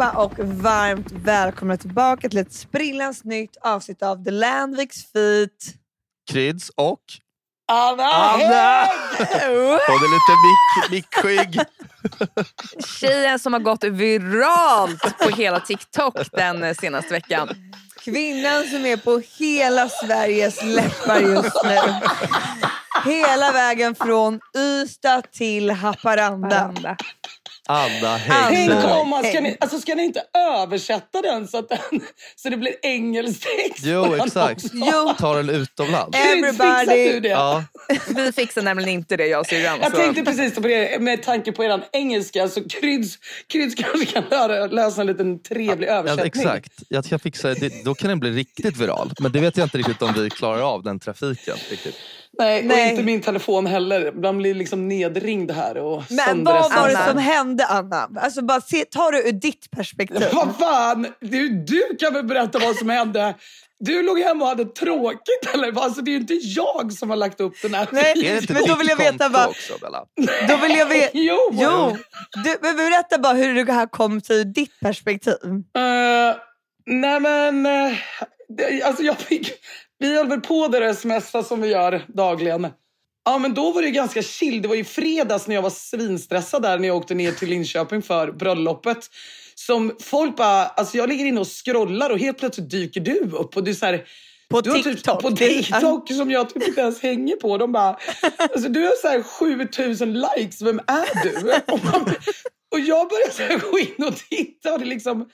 allihopa och varmt välkomna tillbaka till ett sprillans nytt avsnitt av The Landviks Feet. Kryds och Anna, Anna! Hon är lite mick, mickskygg. Tjejen som har gått viralt på hela TikTok den senaste veckan. Kvinnan som är på hela Sveriges läppar just nu. Hela vägen från Ystad till Haparanda. Aranda. Anna Anna. Tänk om man, ska, ni, alltså ska ni inte översätta den så, att den, så det blir engelsk text Jo, exakt. Jo. Ta den utomlands. Everybody. du det? Ja, Vi fixar nämligen inte det jag och syrran. Jag så- tänkte precis på det, med tanke på er engelska så Kryds, Kryds kanske kan löra, lösa en liten trevlig ja, översättning. exakt. Jag kan fixa det. Då kan den bli riktigt viral. Men det vet jag inte riktigt om vi klarar av, den trafiken. Riktigt. Nej, Nej. och inte min telefon heller. Man blir liksom nedringd här och Men vad var det som hände Anna? Alltså bara se, ta det ur ditt perspektiv. Vad fan! Du, du kan väl berätta vad som hände? Du låg hemma och hade tråkigt eller? Alltså, det är ju inte jag som har lagt upp den här Nej. Det Men då vill jag veta vad- också? Då vill jag veta... Jo! Jo, du, men berätta bara hur det här kom ur ditt perspektiv. Eh, nej men, eh, det, alltså jag fick, vi höll väl på det där smsa som vi gör dagligen. Ja men då var det ju ganska chill. Det var ju fredags när jag var svinstressad där när jag åkte ner till Linköping för bröllopet. Som folk bara, alltså jag ligger inne och scrollar och helt plötsligt dyker du upp och du är så här, På du har TikTok. Typ, på TikTok som jag typ inte ens hänger på. De bara, alltså du har så här 7000 likes, vem är du? Och, man, och jag börjar så här gå in och titta och det liksom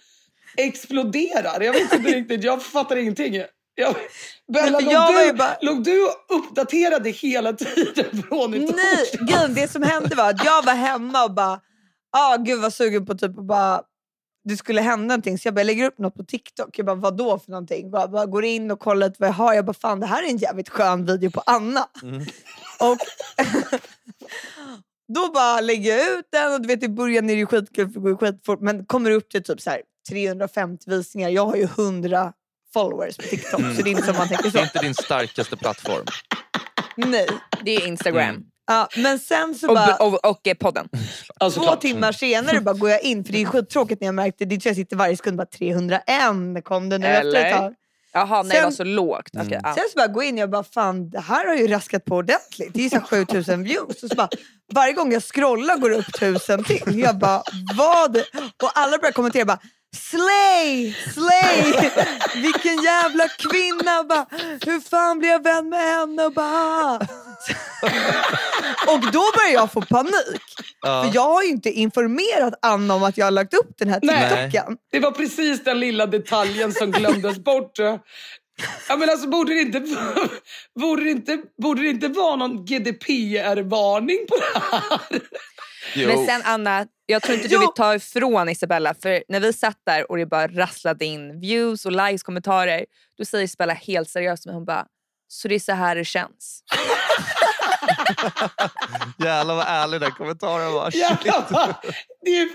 exploderar. Jag vet inte riktigt, jag fattar ingenting. Jag, Bella, låg, jag var du, bara- låg du och uppdaterade hela tiden från Nej, grejen, det som hände var att jag var hemma och bara, ah, gud vad sugen på typ att bara det skulle hända någonting så jag bara lägger upp något på TikTok. Jag bara, vad då för någonting? Bara, bara går in och kollar vad jag har. Jag bara, fan det här är en jävligt skön video på Anna. Mm. Och då bara lägger jag ut den och du vet i början är det skitkul för det går skitfort men kommer upp till typ så här 350 visningar. Jag har ju 100 followers på TikTok så det är inte som man tänker Det så. är inte din starkaste plattform. Nej. Det är Instagram. Mm. Ja, men sen så Och, bara... och, och, eh, podden. Alltså, Två klart. timmar senare bara går jag in, för det är skittråkigt när jag märkte, det tror jag sitter varje sekund, bara 301 kom det nu efter Eller? ett tag. Jaha, nej det Sen- var så lågt. Okej, Mm. ja. Sen så bara går jag in och jag bara, fan det här har ju raskat på ordentligt. Det är ju så här 7000 views. Och så bara, varje gång jag scrollar går det upp 1000 till. Jag bara, vad? Och alla börjar kommentera bara, slay, slay, vilken jävla kvinna. Bara, Hur fan blir jag vän med henne? Och, bara, och då börjar jag få panik. Ja. För jag har ju inte informerat Anna om att jag har lagt upp den här Nej. TikToken. Det var precis den lilla detaljen som glömdes bort. Ja, men alltså, borde, det inte, borde, det inte, borde det inte vara någon GDPR-varning på det här? Jo. Men sen Anna, jag tror inte du Jo. vill ta ifrån Isabella för när vi satt där och det bara rasslade in views och likes, kommentarer. Då säger Isabella helt seriöst men hon bara, så det är så här det känns. Jävlar vad ärlig den kommentaren var. Jävlar, det, är,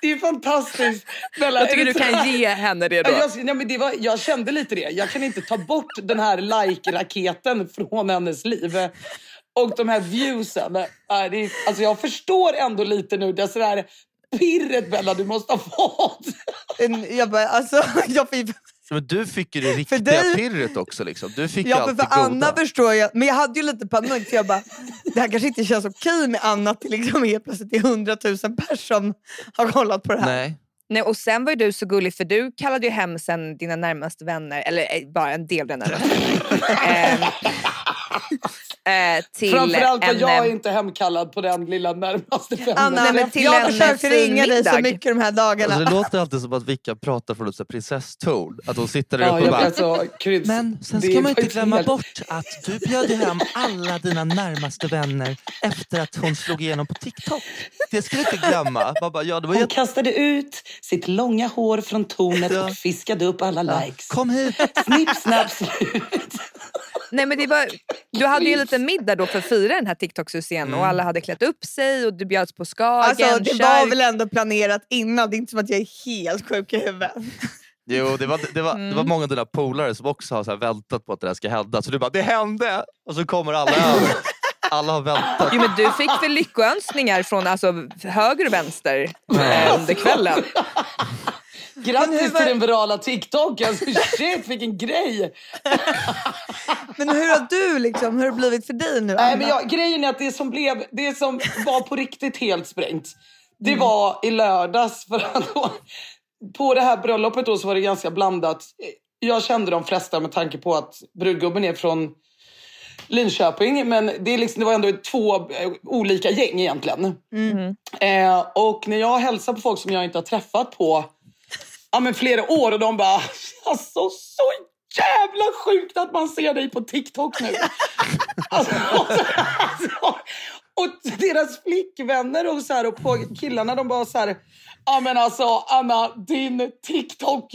det är fantastiskt. Bella, Jag tycker du kan ge henne det då. Jag, nej, men det var, jag kände lite det. Jag kan inte ta bort den här like-raketen från hennes liv. Och de här viewsen. Det är, alltså jag förstår ändå lite nu det sådär pirret Bella du måste ha fått. Jag bara, alltså, jag fick, Men du fick ju det riktiga dig- pirret också. Liksom. Du fick ja, allt för, det för goda. Anna förstår jag, men jag hade ju lite panik för jag bara, det här kanske inte känns okej med Anna att det liksom helt plötsligt är 100 000 personer som har kollat på det här. Nej. Nej, och sen var ju du så gullig för du kallade ju hem sen dina närmaste vänner, eller eh, bara en del av dina vänner. eh, till Framförallt var en, jag eh, inte hemkallad på den lilla närmaste Nej, men till jag har försökt ringa dig så mycket de här dagarna. Alltså, det låter alltid som att Vicka pratar från ett prinsesstorn. Att hon sitter där Ja, uppe och jag, bara... alltså, kryds, Men sen ska man inte glömma helt- bort att du bjöd hem alla dina närmaste vänner efter att hon slog igenom på TikTok. Det ska du inte glömma. Man bara, ja, det var Hon jätte... kastade ut sitt långa hår från tornet Ja. och fiskade upp alla likes. Kom hit! Snipp, snapp, slut. Nej, men det var, du hade ju en liten middag då för att fira den här TikTok-succén och alla hade klätt upp sig och du bjöds på Skagen, Alltså, det var väl ändå planerat innan, det är inte som att jag är helt sjuk i huvudet. Jo, det var, det, var, det var många av dina polare som också har så här väntat på att det här ska hända. Så du bara, det hände! Och så kommer alla över. Alla har väntat. Jo, men du fick väl lyckoönskningar från alltså, höger och vänster eh, under kvällen? Grattis var- till den virala TikTok. Alltså, shit, vilken grej. Men hur har du liksom, hur har det blivit för dig nu Nej, men jag, grejen är att det som, blev, det som var på riktigt helt sprängt, det Mm. var i lördags. För att då, på det här bröllopet då så var det ganska blandat. Jag kände de flesta med tanke på att brudgubben är från Linköping. Men det, är liksom, det var ändå två eh, olika gäng egentligen. Mm. Eh, och när jag hälsar på folk som jag inte har träffat på ja, men flera år och de bara alltså så jävla sjukt att man ser dig på TikTok nu. alltså, alltså, och deras flickvänner och, så här, och på killarna de bara så här Ja men alltså Anna, din TikTok,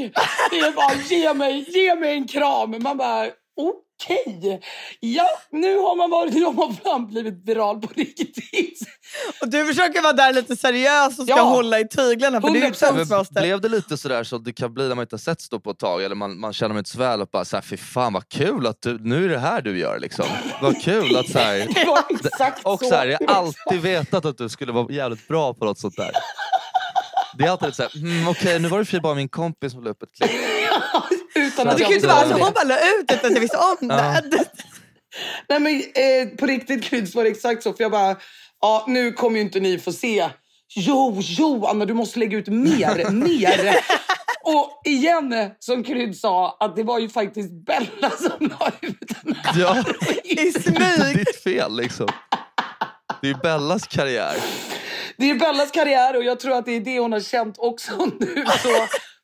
det är bara ge mig, ge mig en kram. Man bara okej, ja nu har man varit, nu har man fan blivit viral på riktigt. Och du försöker vara där lite seriös och ska Ja. hålla i tyglarna för du är ju 100%. toastmaster. Blev det lite sådär som det kan bli när man inte har sett stå på ett tag eller man, man känner mig inte så väl och bara såhär, fy fan vad kul att du, nu är det här du gör liksom. Vad kul att såhär, Det var exakt och så. här, jag har alltid vetat att du skulle vara jävligt bra på något sånt där. Det är alltid lite såhär, mm, okej nu var det för bara min kompis som la upp ett klipp. Utan att Det kan jag ju inte vara så hon bara la ut utan att jag visste om Ja. det. Nej men eh, på riktigt Kryds var det exakt så. För jag bara, ja nu kommer ju inte ni få se. Jo, jo Anna du måste lägga ut mer, mer. Och igen som Krydd sa att det var ju faktiskt Bella som la ut den här. Ja, I det smyg. är ditt fel liksom. Det är Bellas karriär. Det är Bellas karriär och jag tror att det är det hon har känt också nu. Så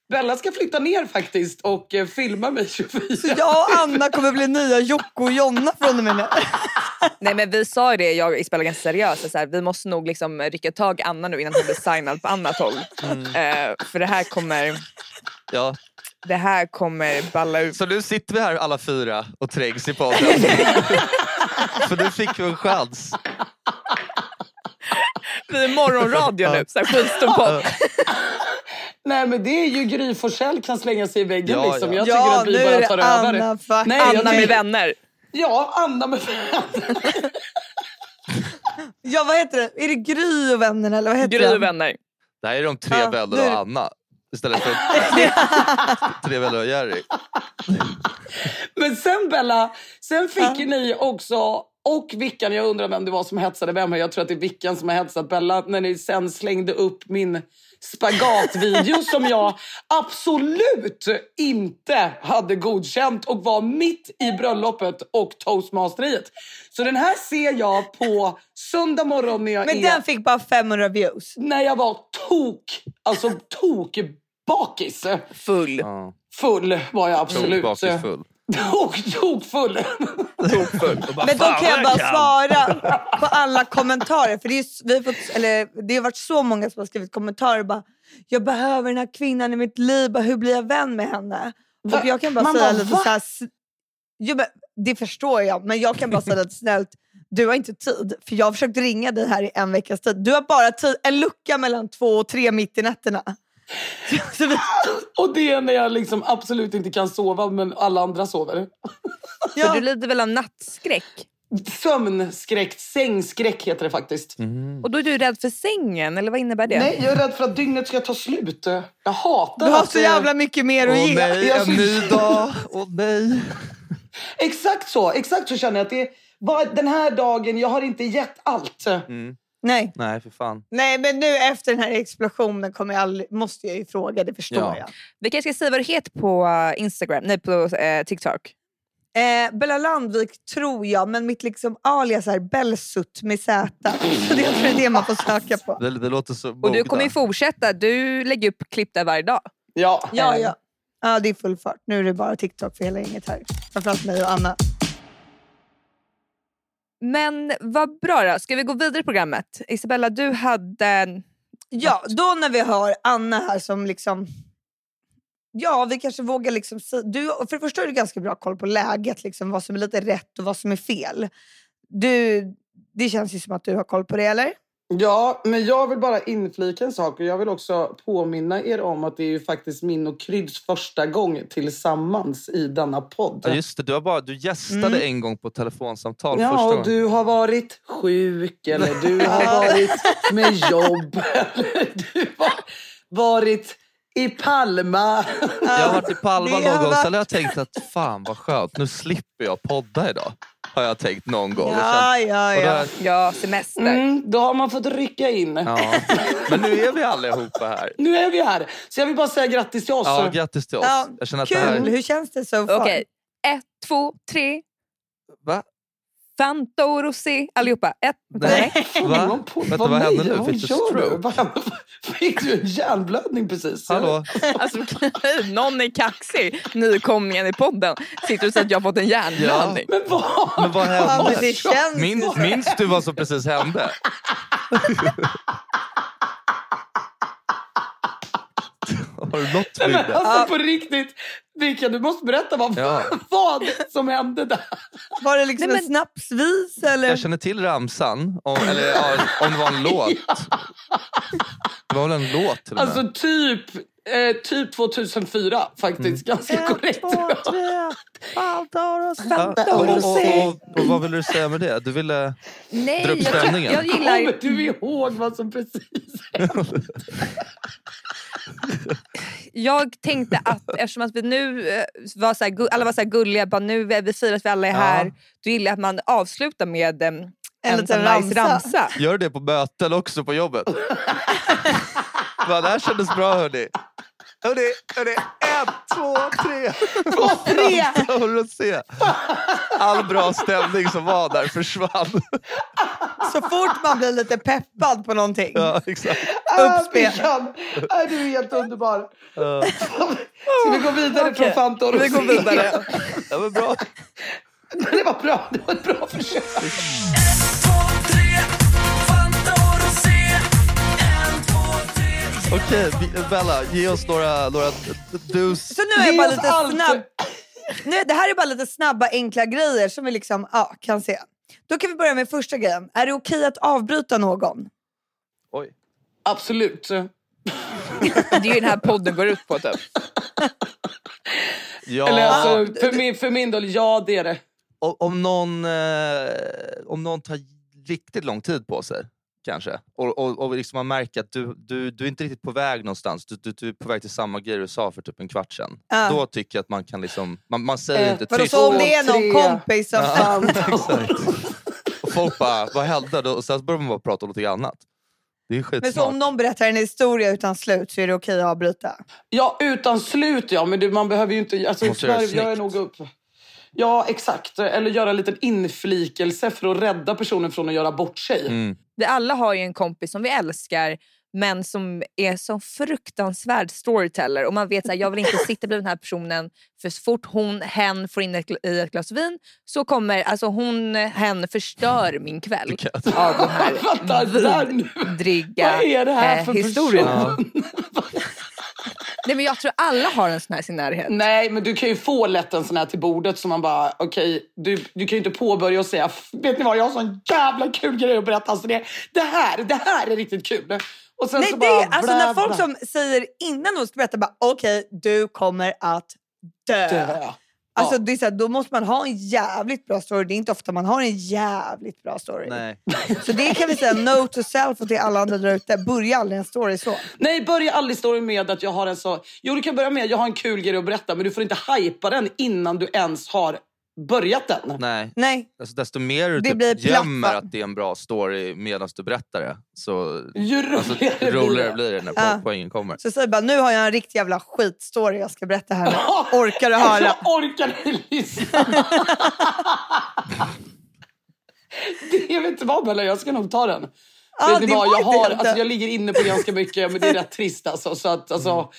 Bella ska flytta ner faktiskt och eh, filma mig 24. Så jag och Anna kommer bli nya Jocke och Jonna från och med nu. Nej men vi sa ju det, jag och Isabella ganska seriöst, så här, vi måste nog liksom rycka tag i Anna nu innan hon blir signad på annat håll. Eh, för det här kommer, Ja. det här kommer balla ut. Så nu sitter vi här alla fyra och trängs i podden. För nu fick vi en chans. Vi är morgonradio nu, så här, skitstor podd. Nej men det är ju Gry Forssell kan slänga sig i väggen Ja, liksom. ja. Jag tycker Ja, att vi är bara tar Anna över. fuck- Nej, Anna med vänner. Ja, Anna med vänner. Ja vad heter det? Är det Gry och vännerna eller vad heter Gry det? och vänner. Det här är de tre Ja, är och Anna. Istället för tre Bella och Jerry. Men sen Bella, sen fick ju ni också och Vickan, jag undrar vem det var som hetsade vem. här. Jag tror att det är Vickan som har hetsat Bella när ni sen slängde upp min spagatvideo som jag absolut inte hade godkänt och var mitt i bröllopet och toastmasteriet. Så den här ser jag på söndag morgon när jag Men är... den fick bara 500 views. När jag var tok, alltså tok bakis. Full. Full var jag absolut. Bakis full. Tok, tok full. Men då kan jag bara svara på alla kommentarer. För det, är, vi har fått, eller, det har varit så många som har skrivit kommentarer. Bara, jag behöver den här kvinnan i mitt liv. Bara, hur blir jag vän med henne? Va? Och jag kan bara Man säga bara, lite va? så här, jo, men, Det förstår jag, men jag kan bara säga lite snällt. Du har inte tid, för jag har försökt ringa dig här i en veckas tid. Du har bara tid, en lucka mellan två och tre mitt i nätterna. Så Och det är när jag liksom absolut inte kan sova men alla andra sover. Ja. du lider väl av nattskräck? Sömnskräck, sängskräck heter det faktiskt. Mm. Och då är du rädd för sängen, eller vad innebär det? Nej, jag är rädd för att dygnet ska ta slut. Jag hatar Du har att... så eh, jävla mycket mer att Åh ge. nej, Jag är en så- ny dag. Åh nej. Exakt så, exakt så känner jag att det var den här dagen, jag har inte gett allt. Mm. Nej. Nej, för fan. Nej, men nu efter den här explosionen kommer jag aldrig, måste jag ju fråga, det förstår Ja. jag. Vi kanske ska säga vad du heter på eh, Instagram, nej på eh, TikTok. Eh, Bella Landvik tror jag, men mitt liksom alias är Bellsut med Z. Så det är det man får söka på. Det, det låter så Och du kommer ju fortsätta, du lägger upp klipp där varje dag. Ja, Ja, eh, ja. ja, det är full fart. Nu är det bara TikTok för hela gänget här. Framförallt mig och Anna. Men vad bra då, ska vi gå vidare i programmet? Isabella, du hade... Ja, då när vi har Anna här som liksom... Ja, vi kanske vågar liksom... Du, för det första har du ganska bra koll på läget, liksom, vad som är lite rätt och vad som är fel. Du, det känns ju som att du har koll på det, eller? Ja, men jag vill bara inflika en sak och jag vill också påminna er om att det är ju faktiskt min och Kryds första gång tillsammans i denna podd. Ja, just det, du, har bara, du gästade Mm. en gång på telefonsamtal Ja, första gången. du har varit sjuk eller du har varit med jobb eller du har varit i Palma. Jag har varit i Palma någon gång, sen har jag tänkt att fan vad skönt, nu slipper jag podda idag. Har jag tänkt någon gång. Ja, sen- ja, ja. jag- Ja, semester. Mm, då har man fått rycka in. ja. Men nu är vi allihopa här. Nu är vi här. Så jag vill bara säga grattis till oss. Ja, grattis till oss. Ja, jag känner att det Kul! här... Hur känns det so far? Okej, ett, två, tre. Va? Fanta och rosé allihopa. Ett, Nej. nej. Va? Vänta, vad vad hände nu? Fick du stroke? Fick du en hjärnblödning precis? Hallå? Alltså, någon är kaxig. Nykomlingen i podden sitter och säger att jag har fått en hjärnblödning. Men vad? Men vad Ja, hände? men det känns Minns, minns du vad som precis hände? Har du något Nej, men minne? alltså på riktigt. Mikael, du måste berätta vad, Ja. vad som hände där. Var det liksom Nej, en men- snapsvis eller? Jag känner till ramsan, om, eller ja, om det var en låt. Det var väl en låt till? Alltså typ, eh, typ 2004 faktiskt. Ganska korrekt. Ett, två, tre, rosé. Ja, och, och, och, och, och vad ville du säga med det? Du ville... Nej, Dra upp jag, stämningen. jag gillar... Kommer du ihåg vad som precis hände? Jag tänkte att eftersom att vi nu eh, var så här, alla var så här gulliga, bara nu är vi firar att vi alla är Ja. här. Då gillar jag att man avslutar med em, en, liten sån nice ramsa. ramsa. Gör det på möten också på jobbet? Va, det här kändes bra hörni. Hörni, hörni. Ett, två, tre. Tre! Och rosé. All bra stämning som var där försvann. Så fort man blir lite peppad på någonting. Ja, exakt. Uppspel. Ah, du är helt underbar. Ja, Ska vi gå vidare Okej, från Fanta och vi går vidare. det var bra. Det var bra. Det var ett bra försök. Okej, Bella, ge oss några, några dus. Så nu är jag bara lite snabb. Nu, det här är bara lite snabba enkla grejer som vi liksom, ja, kan se. Då kan vi börja med första grejen. Är det okej att avbryta någon? Oj. Absolut. Det är ju den här podden går ut på. Typ. Ja, Eller alltså, för, min, för min del, ja det är det. o- om, någon, eh, om någon tar riktigt lång tid på sig kanske och, och, och liksom man märker att du, du, du är inte riktigt på väg någonstans. Du, du, du är på väg till samma grej du sa för typ en kvart sedan. Ja. Då tycker jag att man kan liksom, man, man säger Eh, inte Vadå, så om det är någon tre. kompis som... Ja, exakt. Och folk bara, vad hände? Då- Och sen börjar man bara prata om något annat. Det är Men så om någon berättar en historia utan slut så är det okej att avbryta? Ja, utan slut ja. Men det, man behöver ju inte... Alltså, Måste tyvärr, jag är nog upp. Ja, exakt. Eller göra en liten inflikelse för att rädda personen från att göra bort sig. Mm. Vi alla har ju en kompis som vi älskar men som är så fruktansvärd storyteller. Och man vet att jag vill inte sitta bredvid den här personen för så fort hon, hen får in ett, i ett glas vin så kommer alltså hon, hen förstör min kväll av de här vidriga Vad är det här eh. Ja. Nej, men jag tror alla har en sån här i sin närhet. Nej, men du kan ju få lätt en sån här till bordet som man bara, okej, du, du kan ju inte påbörja och säga, "F- vet ni vad, jag har sån jävla kul grej att berätta. Alltså det, det här, det här är riktigt kul. Och sen Nej, så det bara, är, alltså bla, när folk bla. som säger innan de ska berätta bara okej, du kommer att dö. Dö. Alltså, Ja. det är så här, då måste man ha en jävligt bra story. Det är inte ofta man har en jävligt bra story. Nej. Så det kan vi säga no to self och till alla andra där ute. Börja aldrig en story så. Nej, börja aldrig storyn med att jag har en så... Jo, du kan börja med jag har en kul grej att berätta, men du får inte hypa den innan du ens har börjat den. Nej. Nej, Alltså, desto mer du Det typ blir gömmer att det är en bra story medan du berättar det, så Ju alltså, roligare blir roligare det. blir det när Ja. poängen kommer. så säg bara nu har jag en riktig jävla skitstory jag ska berätta här. Orkar du höra? Jag orkar inte lyssna. det, jag vet inte vad Bella, jag ska nog ta den. Ni det vad, var jag, har, alltså, jag ligger inne på ganska mycket, men det är rätt trist alltså. Så att, alltså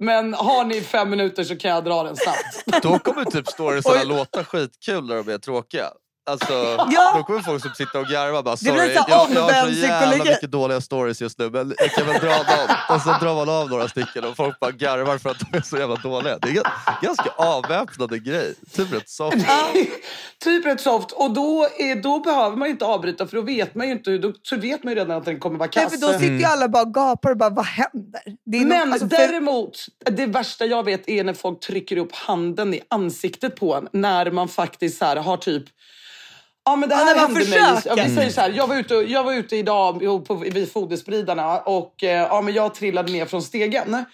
men har ni fem minuter så kan jag dra den snabbt. Då kommer typ storiesarna låta skitkul när de är tråkiga. Alltså, Ja. Då kommer folk som sitter och garvar bara Det blir sorry, så jag, jag har så jävla psykologi." mycket dåliga stories just nu men jag kan väl dra dem. Och så drar man av några stycken och folk bara garvar för att de är så jävla dåliga. Det är en ganska avväpnande grej. Typ rätt soft. typ rätt soft. Och då, är, då behöver man ju inte avbryta för då vet man ju inte. Då så vet man ju redan att den kommer vara Nej, kass. för då sitter ju alla bara och gapar och bara, vad händer? Det är Men nog- alltså, för- däremot, det värsta jag vet är när folk trycker upp handen i ansiktet på en. När man faktiskt så här, har typ... Ja, men det här hände mig. försöker. Ja, vi säger så här, jag, var ute, jag var ute idag på, vid Foderspridarna och eh, ja, men jag trillade ner från stegen.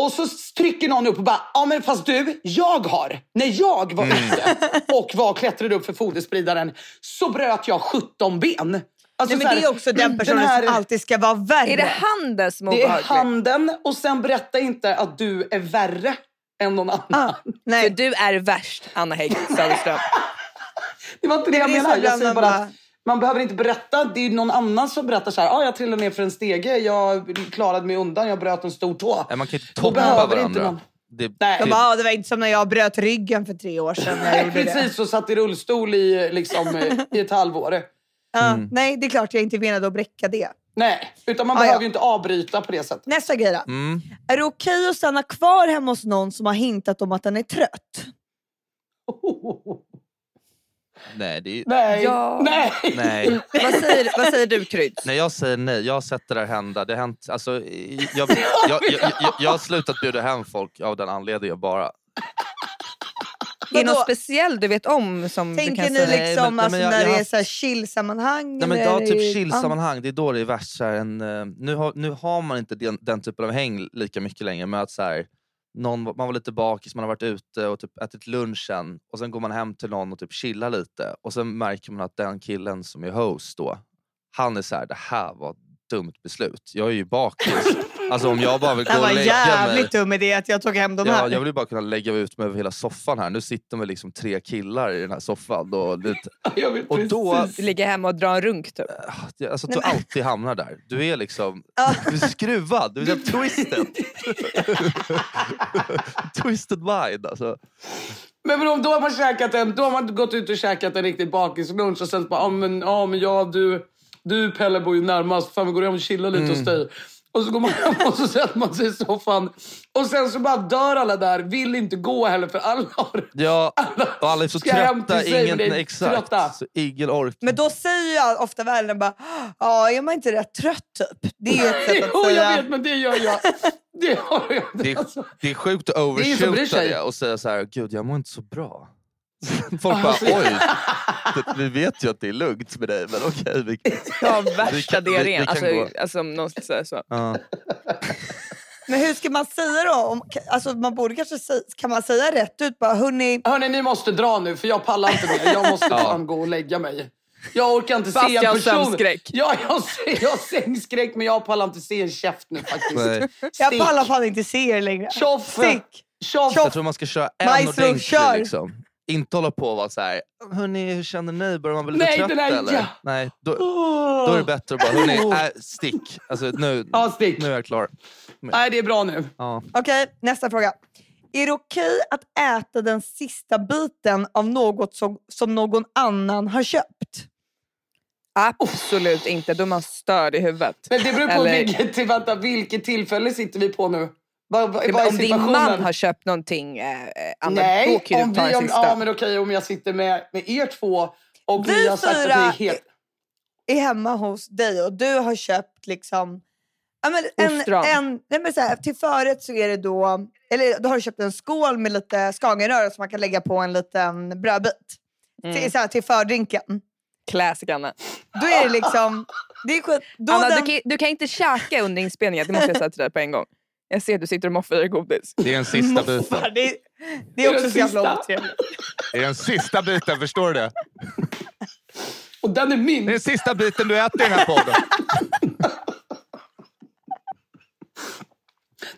Och så trycker någon upp och bara, ja men fast du, jag har, när jag var ute och var klättrade upp för foderspridaren så bröt jag 17 ben. Alltså, Nej, men här, det är också den personen här- som alltid ska vara värre. Är det handen som är det är handen och sen berätta inte att du är värre än någon annan. ah, För nej. du är värst, Anna Hägg Söderström. Det var inte det, Det jag menar. Jag säger man bara att man behöver inte berätta. Det är någon annan som berättar så här. Ah, jag trillade ner för en stege, jag klarade mig undan, jag bröt en stor tå. Nej, man kan inte Då toppa behöver inte varandra. någon- Det, Nej. De det, bara, ah, det var inte som när jag bröt ryggen för tre år sedan. När jag gjorde det. Precis, och satt i rullstol i, liksom, i ett halvår. Mm. Nej, det är klart jag inte menade att bräcka det. Nej, utan man Ah, behöver ja. ju inte avbryta på det sättet. Nästa grej då. mm. Är det okej att stanna kvar hemma hos någon som har hintat om att den är trött? Nej, det är, Nej, Ja. nej. nej. vad, säger, vad säger du Kryds? Nej, jag säger nej. Jag har sett det där hända. Det hänt, alltså, jag, jag, jag, jag, har slutat bjuda hem folk av den anledningen bara. Är det något speciellt du vet om som du Tänker kan ni säga? Liksom men- nej, alltså, men jag- när jag det är så här chill-sammanhang? Nej, men ja, typ chill-sammanhang, det är då det är värst. Så här, en, eh, nu, har, nu har man inte den, den typen av häng lika mycket längre. Med att så här, någon, man var lite bakis, man har varit ute och typ ätit lunchen och sen går man hem till någon och typ chillar lite. Och sen märker man att den killen som är host då, han är så här, det här var dumt beslut. Jag är ju bakis. alltså om jag bara vill Det gå och var lägga mig. jävligt dum idé att jag tog hem de Ja, här. jag vill ju bara kunna lägga ut mig över hela soffan här. Nu sitter vi liksom tre killar i den här soffan. Och, lite, Jag vet och då. Du ligger hemma och drar en runk typ. jag- alltså, att Nej, du men- alltid hamnar där. Du är liksom du är skruvad, du är twisted. twisted mind alltså. Men vadå, då har man käkat en, då har man gått ut och käkat en riktigt bakislunch och sen bara, ja men, ja, men ja, du, du Pelle bor ju närmast, fan vi går hem och chillar lite Mm. hos dig. Och så går man hem och så sätter man sig i soffan. Och sen så bara dör alla där, vill inte gå heller för alla har... Ja, och alla är så trötta, ingen, det exakt. trötta. Så ingen ork. Men då säger all- ofta världen bara, ja är man inte rätt trött typ? Det är ett sätt att Jo, säga. jag vet, men det gör jag. Det har jag. Det är, Alltså. det är sjukt att overshoota sig. det och säga så här, gud jag mår inte så bra. Folk Alltså, bara, oj, det- vi vet ju att det är lugnt med dig men okej. vi, Ja, värsta diarrén. Alltså, gå. alltså, så. ja. Men hur ska man säga då? Om, alltså, man borde kanske säga, kan man säga rätt ut bara, hörni, Hörni, ni måste dra nu för jag pallar inte mer. Jag måste Ja. fan gå och lägga mig. Jag orkar inte Fast se jag en person. sömnskräck. Ja, jag, ser- jag har sängskräck men jag pallar inte se en käft nu faktiskt. Jag pallar fan inte se er längre. Tjoff! Stick! Tjoff! Jag tror man ska köra en Maestro, ordentlig kör! liksom. Inte hålla på och vara så här, hörni hur känner ni? Börjar man bli lite Nej, trött den här- eller? ja. Nej, då, då är det bättre att bara, hörni, äh, stick. Alltså, nu, Ja, stick. nu är jag klar. Nej, det är bra nu. Ja. Okej, nästa fråga. Är det okej att äta den sista biten av något som, som någon annan har köpt? Absolut inte. Då är man störd i huvudet. Men det beror på Eller- vilket, vänta, vilket tillfälle sitter vi på nu? Vad, vad, Men vad om din man har köpt någonting, eh, eh, Anna, då Nej, kan om du ta vi, den om, sista. ja, men okej, om jag sitter med, med er två och Vi vi har sagt att fyra är helt... Är hemma hos dig och du har köpt liksom Ja, men en, Ostron. en, nej men så här, till förrätt så är det då, eller då har du köpt en skål med lite skagenröra som man kan lägga på en liten brödbit. Mm. Till, så här, till fördrinken. Classic Anna. Då är det liksom, det är skit, då Anna den, du, kan, du kan inte käka under inspelningen, det måste jag säga till dig på en gång. Jag ser att du sitter och moffar i godis. Det är den sista biten. det, är- det är också så jävla otrevligt. Det är den sista biten, förstår du det? Och den är min! Det är den sista biten du äter i den här podden.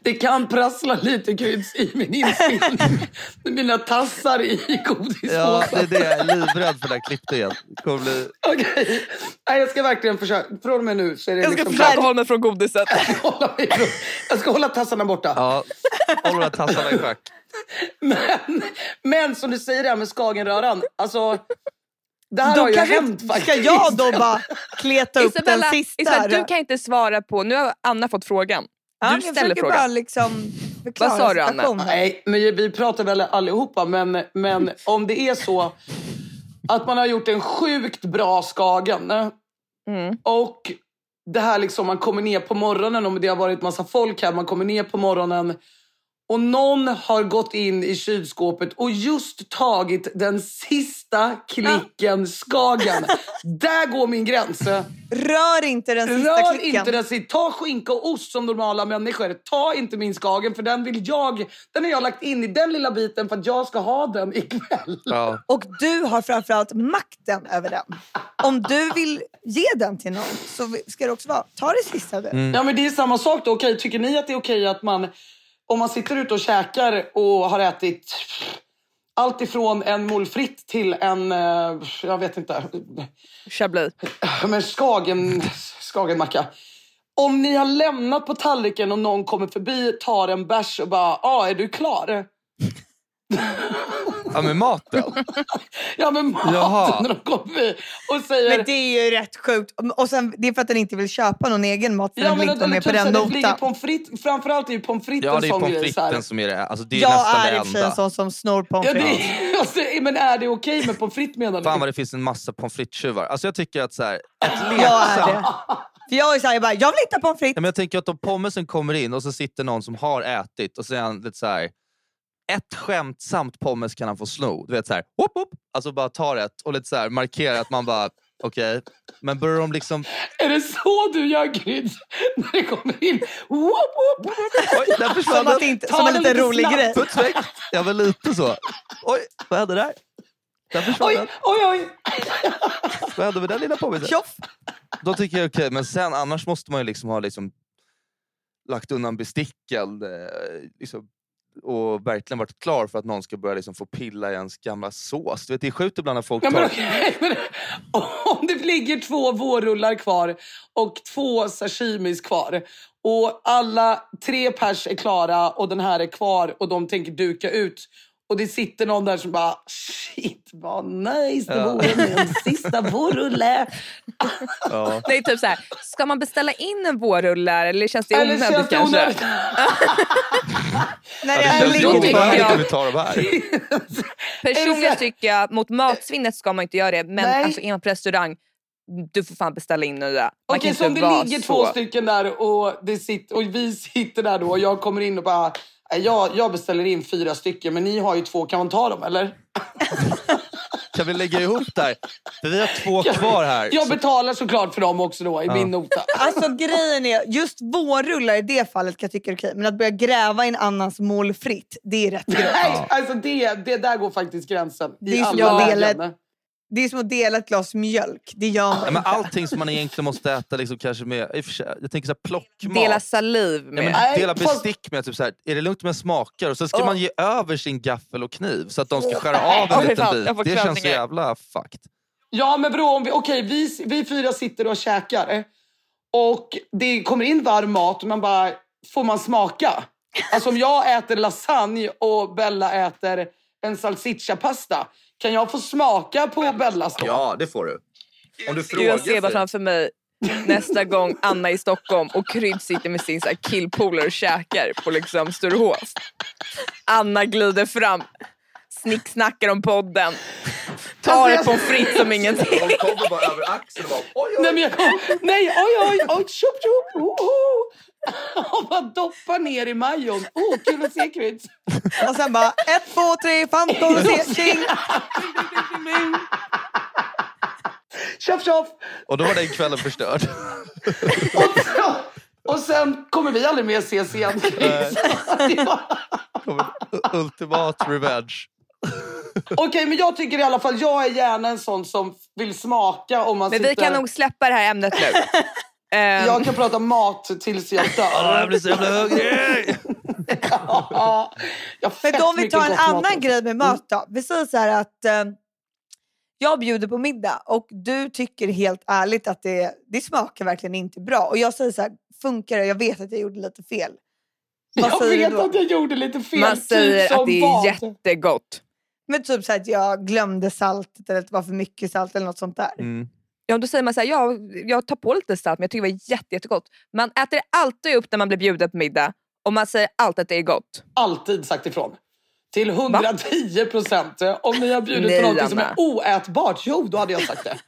Det kan prassla lite kryds i min inspelning. Mina tassar i godispåsen. Ja, det är det. Jag är livrädd för den här klippningen. Kommer bli... Okej. Nej, jag ska verkligen försöka. Från och med nu så är det Jag ska liksom... försöka hålla mig från godiset. Jag ska hålla tassarna borta. Ja, håll de tassarna i schack. Men, men som du säger det här med skagenröran. Alltså, Det här Då har ju kanske hänt ska faktiskt. jag då bara kleta upp Isabella, den sista? Isabella, du kan inte svara på... Nu har Anna fått frågan. Ja, Du ställer frågan. bara liksom Vad sa du, Anna? Nej, men vi pratar väl allihopa. Men, men om det är så att man har gjort en sjukt bra Skagen Mm. och det här liksom, man kommer ner på morgonen och det har varit massa folk här. Man kommer ner på morgonen och någon har gått in i kylskåpet och just tagit den sista klicken Skagen. Där går min gräns. Rör inte den sista Rör klicken. inte den sista. Ta skinka och ost som normala människor. Ta inte min Skagen för den vill jag. Den har jag lagt in i den lilla biten för att jag ska ha den ikväll. Ja. Och du har framförallt makten över den. Om du vill ge den till någon så ska det också vara, ta det sista du. Mm. Ja men det är samma sak då. Okej, tycker ni att det är okej att man om man sitter ute och käkar och har ätit allt ifrån en molfritt till en, eh, jag vet inte, Chablis. men skagen, skagenmacka. Om ni har lämnat på tallriken och någon kommer förbi, tar en bärs och bara, ah, är du klar? ja, med maten. Ja men maten Jaha. när de kommer och säger Men det är ju rätt sjukt. Och sen, det är för att den inte vill köpa någon egen mat för Ja den vill men inte vara med på typ den så här, notan. pommes frites, framförallt är ju pommes fritesen Ja, det är pommes så här. fritesen som är det. Alltså, det är Jag nästan är det och för sig enda. en sån som snor pommes Ja, frites. det, alltså, men är det okej med pommes frites menar ni? Fan vad det finns en massa pommes frites-tjuvar. Alltså jag tycker att så här, ett Jag är leksamt... det. För jag är såhär, jag bara, jag vill inte ha pommes Ja, frites. men jag tänker att om pommesen kommer in och så sitter någon som har ätit och så är han lite så här. Ett skämtsamt pommes kan han få sno. Du vet så här, whoop, whoop. Alltså bara tar ett och lite så här, markerar att man bara, okej. Men börjar de liksom, Är det så du gör Gryds? När det kommer in? Whoop, whoop. oj där försvann Som, att inte, Ta som en liten lite rolig snabbt. grej. Puts väck. Jag var lite så. Oj, vad hände där? Där försvann Oj, den. oj, oj. Vad hände med den lilla pommesen? Tjoff! Då tycker jag okej, men sen annars måste man ju liksom ha liksom lagt undan besticken eh, liksom, och verkligen varit klar för att någon ska börja liksom få pilla i ens gamla sås. Du vet, det är sjukt ibland när folk Ja, men, tar... men, om det ligger två vårrullar kvar och två sashimis kvar och alla tre pers är klara och den här är kvar och de tänker duka ut och det sitter någon där som bara shit vad nice det Ja. vore med en sista vårrulle. Ja. Det är typ så här, ska man beställa in en vårrulle eller känns det Eller onödigt känns det kanske? onödigt? När Ja, det känns ju onödigt jag- om vi tar de här. Personligen tycker jag mot matsvinnet ska man inte göra det men Nej. alltså, är man på restaurang du får fan beställa in nya. Okej, kan så om det ligger så. två stycken där och, det sitter, och vi sitter där då och jag kommer in och bara "Nej, jag, jag beställer in fyra stycken men ni har ju två, kan man ta dem eller? Kan vi lägga ihop där? För vi har två kvar här. Jag Så- betalar såklart för dem också då i min nota. Alltså grejen är, just vårrullar i det fallet kan jag tycka är okej. Men att börja gräva i en annans mål fritt, det är rätt grovt. Nej, alltså det, det där går faktiskt gränsen. Det är I som alla lägen. Det är som att dela ett glas mjölk. Det gör man Ja, men allting som man egentligen måste äta liksom kanske med... Jag tänker så här, plockmat. Dela saliv Ja, med. men Nej, dela bestick med. Typ så här, är det lugnt med smakar? Och så ska Ja. man ge över sin gaffel och kniv så att de ska skära av en fy liten bit. Det känns så jävla fucked. Ja men bro, om vi, okej, vi, vi fyra sitter och käkar och det kommer in varm mat och man bara, får man smaka? Alltså om jag äter lasagne och Bella äter en salsiccia-pasta, kan jag få smaka på Bellas då? Ja, det får du. Om du Gud, jag ser bara framför mig nästa gång Anna är i Stockholm och Krydd sitter med sin killpolare och käkar på liksom Sturehof. Anna glider fram, snicksnackar om podden, tar Alltså, pommes frites som ingenting. De kommer bara över axeln och bara oj, oj. Nej, men jag kom, nej, oj, oj, oj, tjup, tjup, oho. Och bara doppar ner i majon. Oh, kul att se Kryds. Och sen bara, ett, två, tre, femton och se, tjing! Tjoff, tjoff. Och då var den kvällen förstörd. Och, så, och sen kommer vi aldrig mer ses igen. Ultimat revenge. Okej, men jag tycker i alla fall, jag är gärna en sån som vill smaka om man Men vi sitter... kan nog släppa det här ämnet nu. Ehm, Jag kan prata mat tills jag Ah, jag dör. blir så jävla hungrig! Ja, Men om vi tar en annan också. grej med mat då. Vi säger så här att eh, jag bjuder på middag och du tycker helt ärligt att det, det smakar verkligen inte bra. Och jag säger så här, funkar det? Jag vet att jag gjorde lite fel. Vad Jag vet att jag gjorde lite fel. man typ säger som att det är vad? jättegott. Men typ så här att jag glömde saltet eller att det var för mycket salt eller något sånt där. Mm. Ja, då säger man så här, ja, jag tar på lite salt men jag tycker det var jätte, jättegott. Man äter alltid upp när man blir bjuden på middag och man säger alltid att det är gott. Alltid sagt ifrån. Till 110 procent. Om ni har bjudit på något som är oätbart, jo då hade jag sagt det.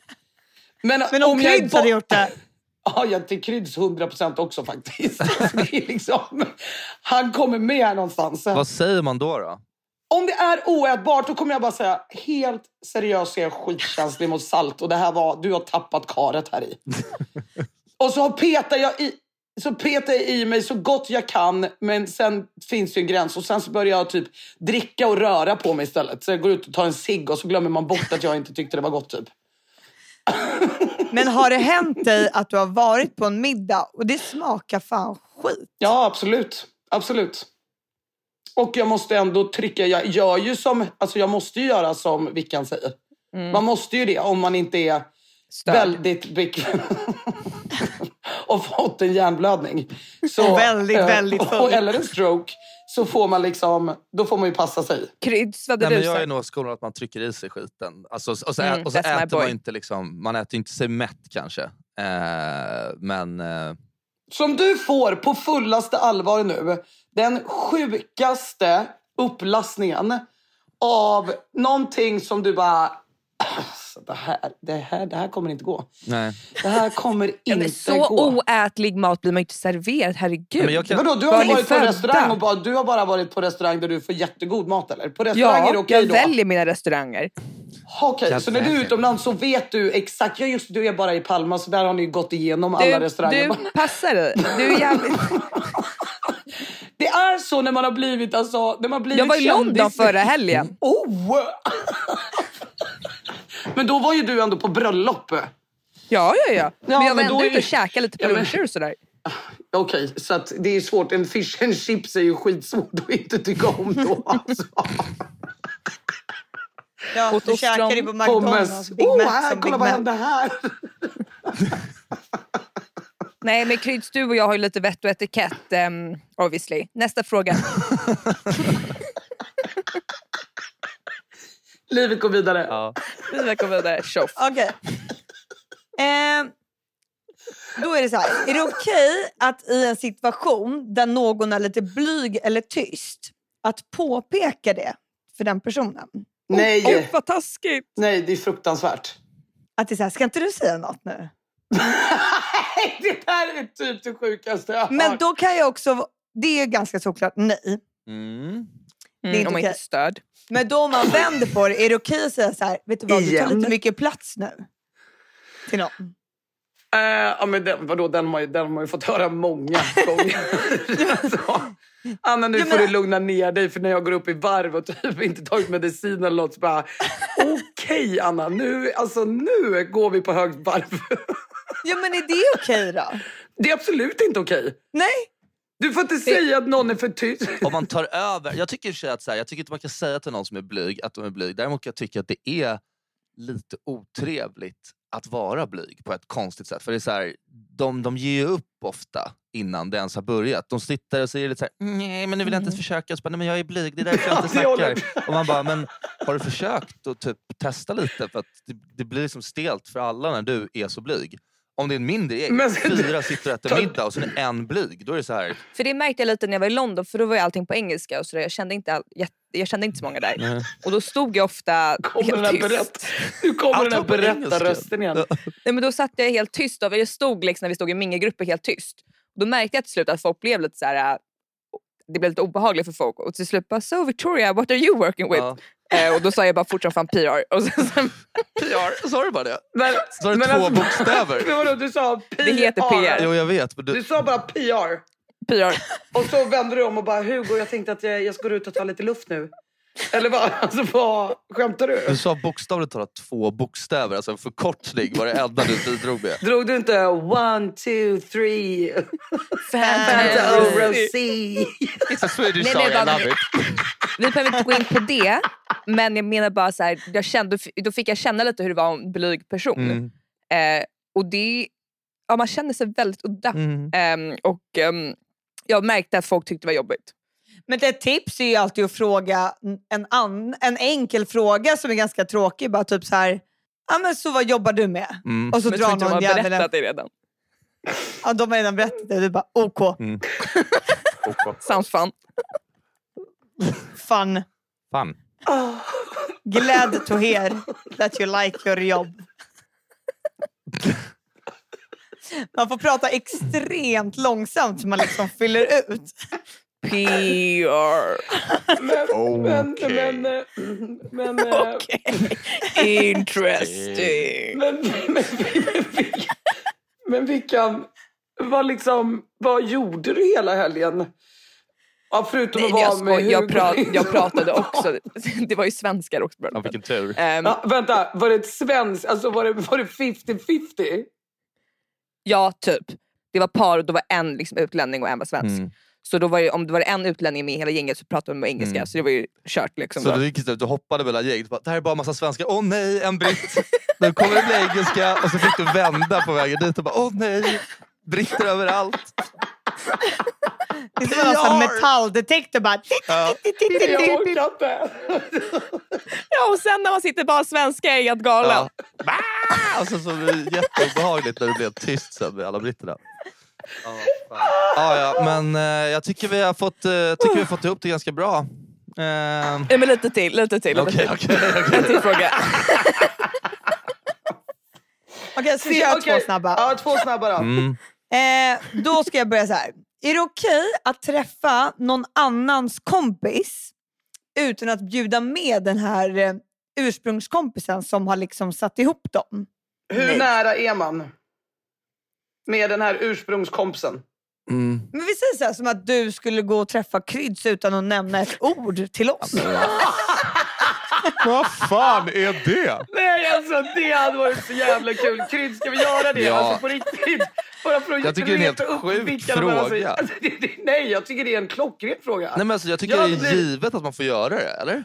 Men, Men om jag är Kryds hade gjort det. Ja, jag till Kryds 100 procent också faktiskt. Det liksom, han kommer med här någonstans. Vad säger man då? då? Om det är oätbart då kommer jag bara säga helt seriöst så är jag skitkänslig mot salt och det här var, du har tappat karet här i. och så petar jag i så petar jag i mig så gott jag kan men sen finns det ju en gräns och sen så börjar jag typ dricka och röra på mig istället. Så jag går ut och tar en cigg och så glömmer man bort att jag inte tyckte det var gott typ. Men har det hänt dig att du har varit på en middag och det smakar fan skit? Ja, absolut. Absolut. Och jag måste ändå trycka, jag gör ju som, alltså jag måste ju göra som Vickan säger. Man måste ju det om man inte är Störd. väldigt bekväm och fått en hjärnblödning. Så, väldigt, eh, väldigt full. och, Eller en stroke. Så får man liksom, då får man ju passa sig. Kryds, vad Nej, men jag är nog skolan att man trycker i sig skiten. Alltså, och så, Mm, och så äter man inte liksom, man äter inte sig mätt kanske. Eh, men eh, Som du får på fullaste allvar nu den sjukaste upplastningen av någonting som du bara... Alltså, det, här, det, här, det här kommer inte gå. nej. Det här kommer inte så gå. oätlig mat blir man ju inte serverad, herregud. Men jag kan- Vadå, du har varit på restaurang och bara, du har bara varit på restaurang där du får jättegod mat eller? På restaurang är Ja, det okej jag då? väljer mina restauranger. Okej, Jag så när du är utomlands så vet du exakt, ja just du är bara i Palma så där har ni gått igenom alla Du, restauranger. du passar dig. Du är jävligt... Det är så när man har blivit, alltså, när man blivit Jag var i London förra helgen. Oh! men då var ju du ändå på bröllop. Ja, ja, ja. Men jag var men då ändå är ute och käkade lite på Ja, luncher och sådär. Okej, så att det är svårt. En fish and chips är ju skitsvårt att inte tycka om då. Alltså. Ja, du käkade ju på McDonalds. Pommes. Big Oh, Mac här, som kolla vad hände här? Nej, men Kryds, du och jag har ju lite vett och etikett, um, obviously. Nästa fråga. Livet går vidare. Ja. Vi verkar vidare. Tjoff. Okej. Ehm, då är det så här. Är det okej att i en situation där någon är lite blyg eller tyst att påpeka det för den personen? Nej, Åh, vad taskigt. nej, det är fruktansvärt. Att det är så här, ska inte du säga något nu? det där är typ det sjukaste jag har Men hört. då kan jag också, det är ganska såklart nej. Mm. är Mm, inte om man inte är störd. Men då om man vänder på det, är det okej att säga så här, vet du vad, du tar Igen? lite mycket plats nu? Till någon. Eh, ja, men den, vadå, den, har ju, den har man ju fått höra många gånger. alltså, Anna, nu Ja, får men- du lugna ner dig för när jag går upp i varv och typ inte tagit medicin eller något så bara okej Anna, nu, alltså, nu går vi på högt varv. Ja men är det okej då? det är absolut inte okej. Nej? Du får inte säga att någon är för tyst. Om man tar över. Jag tycker att så här, jag tycker inte man kan säga till någon som är blyg att de är blyg. Däremot kan jag tycka att det är lite otrevligt att vara blyg på ett konstigt sätt. För det är så här, de, de ger ju upp ofta innan det ens har börjat. De sitter och säger lite så här, nej men nu vill jag inte ens försöka. Så bara, nej, men jag är blyg, det är därför jag inte snackar. Och man bara, men har du försökt att typ testa lite? För att det, det blir liksom stelt för alla när du är så blyg. Om det är en mindre gäng, Men- fyra sitter och äter middag och sen är en blyg. Då är det så här, För det märkte jag lite när jag var i London för då var ju allting på engelska och så där. Jag, kände inte all, jag, jag kände inte så många där. nej. Och då stod jag ofta Kommer den här helt berätt, tyst. nu kommer Allt den här berättarrösten igen. Nej, men då satt jag helt tyst. Av, jag stod liksom, när vi stod i mingelgrupper helt tyst. Då märkte jag till slut att folk blev lite så här. Det blev lite obehagligt för folk och till slut bara “So Victoria, what are you working with?” Ja. eh, Och då sa jag bara fortfarande fan PR. Och sen, sen, PR, sa du bara det? Men, Så var det två bokstäver. Men vadå, du sa PR. Det heter PR. Jo jag vet. Men Du du, sa bara PR. PR. Och så vände du om och bara Hugo, jag tänkte att jag, jag ska gå ut och ta lite luft nu. Eller vad? Alltså, vad skämtar du? du sa bokstavligt talat två bokstäver, alltså en förkortning var det enda du bidrog med. Drog du inte one, two, three, Fanta. Rosé? It's a Swedish Nej, song, I love it. Vi behöver inte gå in på det. Men jag menar bara så här, jag kände, då fick jag känna lite hur det var en blyg person. Mm. Eh, och det, ja, man känner sig väldigt udda. Mm. Ehm, och ehm, jag märkte att folk tyckte det var jobbigt. Men ett tips är ju alltid att fråga en, an, en enkel fråga som är ganska tråkig. Bara typ så här, ja men så vad jobbar du med? Mm. Och så Men jag tror drar inte de har någon jävel berättat det redan. Ja, de har redan berättat det. Du bara OK, Mm. Sounds fun. fun. Fan. Glad to hear that you like your job. Man får prata extremt långsamt så man liksom fyller ut. PR. Men, men, Okej. men, eh, men, eh, Okej. Interesting. men, men, men, vilka- men vilken, vad, liksom, vad gjorde du hela helgen? Ja, förutom Nej, att jag, vara med jag, pra, jag pratade också. Det var ju svenskar också. Ja, vilken tur. Ehm, Ja, vänta, var det ett svenskt, alltså var det, var det 50-50? Ja, typ. Det var par och då var en liksom utlänning och en var svensk. Mm. Så då var ju, om det var en utlänning med i hela gänget så pratade de engelska. Mm. Så det var ju kört. Liksom, Så då. du, gick, du hoppade mellan gänget. Bara, Det här är bara massa svenskar. Åh nej, en britt. Nu kommer det bli engelska. Och så fick du vända på vägen dit och bara, åh nej. Britter överallt. Det är som en sån metalldetektor. Bara, Ja. Jag orkar inte. Ja, och sen när man sitter bara svenska är helt galen. Ja. Alltså, så blir det jätteobehagligt när det blev tyst sen med alla britterna. Ja, fan. ja, men eh, jag tycker vi har fått, eh, tycker vi har fått ihop det ganska bra. Eh, Ja, men lite till, lite till. Lite Okej, till. okej, En okej. till fråga. Okej, så kör Okej, två snabba. Ja, två snabba då. Mm. Eh, då ska jag börja så här. Är det okej att träffa någon annans kompis utan att bjuda med den här eh, ursprungskompisen som har liksom satt ihop dem? Hur Nej. nära är man? Med den här ursprungskompisen. Mm. Men vi säger så här, som att du skulle gå och träffa Kryds utan att nämna ett ord till oss. Vad fan är det? Nej, alltså det hade varit så jävla kul. Krydd, ska vi göra det? Ja. Alltså på riktigt. Bara för att Jag tycker det är en helt sjuk fråga. Alltså, det, det, nej, jag tycker det är en klockren fråga. Nej, men alltså, jag tycker Ja, det är givet att man får göra det, eller?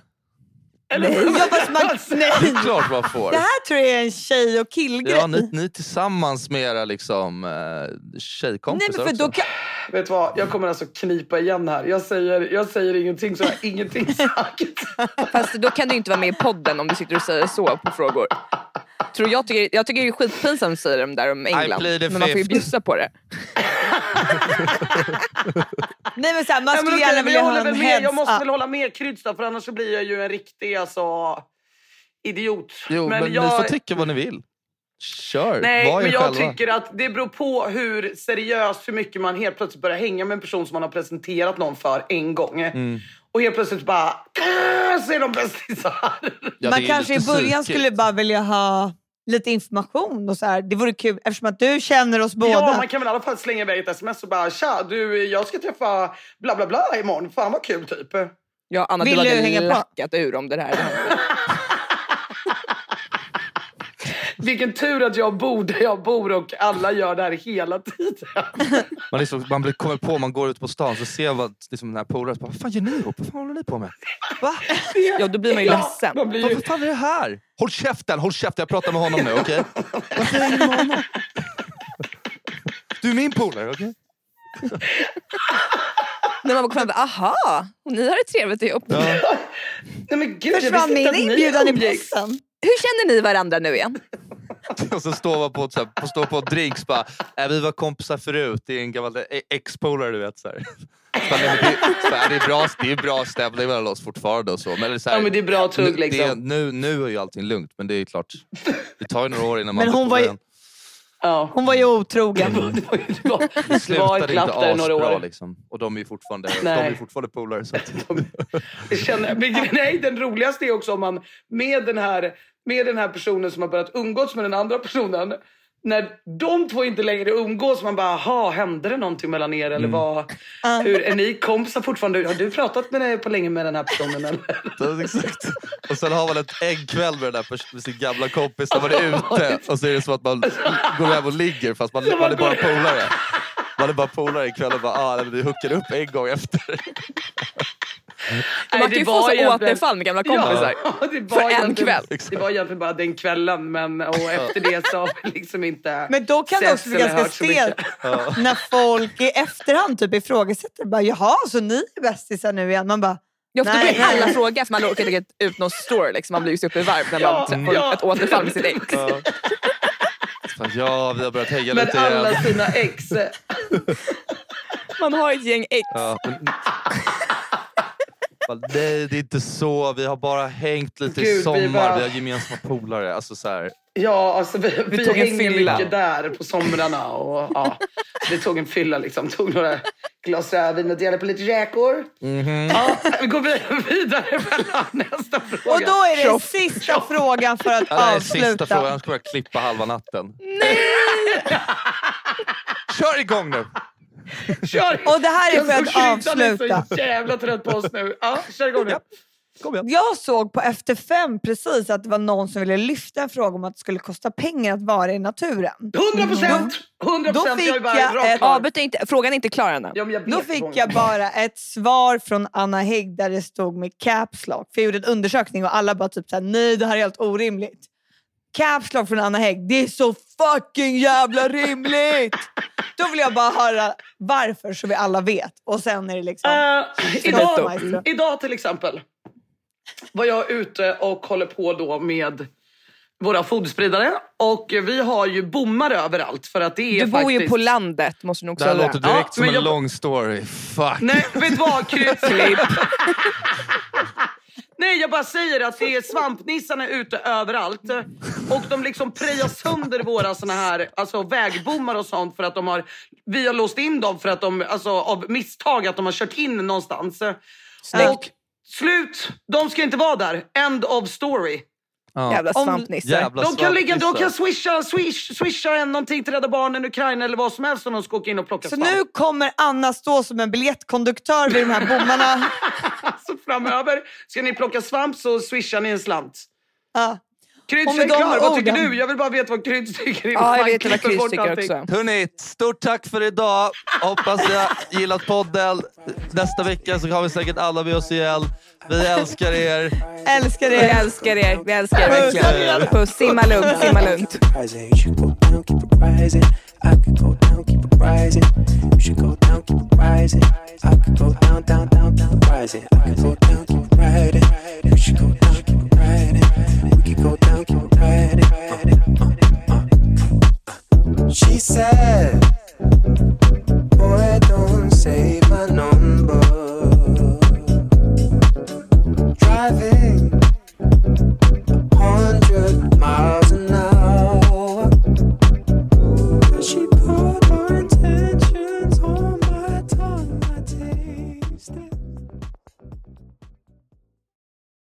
Eller, Nej, jag bara, man, Alltså, nej. Det är klart man får. Det här tror jag är en tjej och killgrej. Ja, ni, ni tillsammans med era liksom, eh, nej, tjejkompisar men för också. då kan, Vet du vad, jag kommer alltså knipa igen här. Jag säger, jag säger ingenting så jag har ingenting sagt. Fast då kan du inte vara med i podden om du sitter och säger så på frågor. Tror jag, tycker, jag tycker det är skitpinsamt att säga de där om England. Men man får ju bjussa på det. nej, men så här, man Nej, men skulle okej, gärna men vilja jag, ha en heads jag måste väl hålla med Kryds för annars så blir jag ju en riktig alltså, idiot. Jo, men, jag, ni får tycka vad ni vill. Kör, Nej, var men jag själva. tycker att det beror på hur seriöst, hur mycket man helt plötsligt börjar hänga med en person som man har presenterat någon för en gång. Mm. Och helt plötsligt bara, "Äh", så är de bästisar. Ja, man kanske i början psykigt. skulle bara vilja ha lite information och så här. Det vore kul eftersom att du känner oss båda. Ja, man kan väl i alla fall slänga iväg ett sms och bara, tja, du, jag ska träffa bla bla bla imorgon. Fan vad kul typ. Ja, Anna, Vill du du hade hänga på? lackat ur om det här. Vilken tur att jag bor där jag bor och alla gör det här hela tiden. Man, liksom, man blir, kommer på, man går ut på stan så ser man liksom, den här polaren. Vad fan gör ni ihop? Vad fan håller ni på med? Va? Ja, då blir man ju ledsen. Man blir Vad, ju... vad fan är det här? Håll käften, håll käften. Jag pratar med honom nu, okej? Varför hänger du med honom? Du är min polare, okej? När man kommer fram aha, och ni har det trevligt ihop. Ja. Nej, men gud, Försvann min inbjudan i bussen? Hur känner ni varandra nu igen? Och så står man på, ett så här, på, står på drinks bara, äh, vi var kompisar förut, det är en gammal e- ex-polare du vet. Så här. Så bara, nej, men det, så här, det, är bra, det är bra stämning mellan oss fortfarande och så. Men det är, så här, Ja, men det är bra tugg nu, det är, liksom. nu, nu är ju allting lugnt men det är klart, det tar ju några år innan man Men hon var ju-. Ja. Hon var ju otrogen. Det var, det var, det var, Det det var ett slutade glapp där några år. liksom. Och de är ju fortfarande, de är fortfarande polare. Så att, Jag känner, men, nej, den roligaste är också om man med den, här, med den här personen som har börjat umgås med den andra personen. När de två inte längre umgås, man bara, aha, hände det någonting mellan er? Eller vad, hur, är ni kompisar fortfarande? Har du pratat med dig på länge med den här personen? Eller? exakt. Och sen har man ett äggkväll med, den där, pers- med sin gamla kompis när man är ute och så är det som att man går hem och ligger fast man, man är bara polare. Man är bara polare ikväll och bara, ah, vi hookade upp en gång efter. Man kan ju få så återfall med gamla kompisar. Ja, det var För en kväll. Det var egentligen bara den kvällen men och efter det så har vi liksom inte Men då kan det också bli ganska stelt när folk i efterhand typ ifrågasätter. Bara, Jaha, så ni är bästisar nu igen? Man bara, Ja, för då blir alla fråga för man orkar inte ut någon story. Liksom. Man blir ju så uppe i varv när man Ja, träffar ja. ett återfall med sitt ex. Ja. Ja, vi har börjat hänga Med lite alla igen. sina ex. Man har ett gäng ex. Ja, men... Bara, Nej, det är inte så. Vi har bara hängt lite Gud, i vi sommar. bara- Vi har gemensamma polare. Alltså, så här. Ja, alltså vi, vi, tog en hänger fylla. mycket där på somrarna. Och, ja, vi tog en fylla liksom. Tog några glas rödvin och delade på lite räkor. Ja, vi går vi- vidare mellan nästa fråga. och då är det sista frågan för att Ja, är avsluta. sista frågan. Jag ska börja klippa halva natten. Kör igång nu! Kör! Och det här är för att Kanske är avsluta. så jävla trött på oss nu. Ja, kör igång nu. Kom igen. Jag såg på Efter fem precis att det var någon som ville lyfta en fråga om att det skulle kosta pengar att vara i naturen. 100 procent! 100 Då procent! fick Jag är bara jag rakt ett- kvar. Avbryt inte, frågan är inte klar ännu. Ja, jag Då fick frågan. jag bara ett svar från Anna Hägg där det stod med caps lock. För jag gjorde en undersökning och alla bara typ såhär, nej det här är helt orimligt. Caps lock från Anna Hägg, det är så fucking jävla rimligt! Då vill jag bara höra varför så vi alla vet. Och sen är det liksom... Eh, idag, idag till exempel var jag ute och håller på då med våra foderspridare. Och vi har ju bommar överallt för att det är Du bor ju faktiskt... på landet måste du Det också här säga. låter direkt Ja, som en jag- lång story. Fuck. Nej, vet du vad? Kryddklipp. Nej, jag bara säger att det är svampnissarna ute överallt. Och de liksom prejar sönder våra såna här alltså, vägbommar och sånt för att de har... Vi har låst in dem för att de, alltså av misstag, att de har kört in någonstans. Och slut, de ska inte vara där. End of story. Ja. Jävla svampnissar. Jävla De kan, ligga, de kan swisha, swish, swisha en någonting till Rädda Barnen, Ukraina eller vad som helst om de ska åka in och plocka Så svamp. nu kommer Anna stå som en biljettkonduktör vid de här bommarna. Framöver, ska ni plocka svamp så swishar ni en slant. Ja. De klar. Vad tycker du? Jag vill bara veta vad Kryds tycker. Ja, jag vet vad bort tycker också. Hörni, stort tack för idag. Hoppas ni har gillat podden. Nästa vecka så har vi säkert alla med oss igen. Vi älskar er. Älskar Vi er. älskar er, vi älskar er verkligen. Puss, simma lugnt, simma lugnt. I could go down, keep it rising. You should go down, keep it rising. I could go down, down, down, down, rising. I could go down, keep it. You should go down, keep it. We could go down, keep it. Uh, uh, uh, she said, Boy, don't save my number. Driving.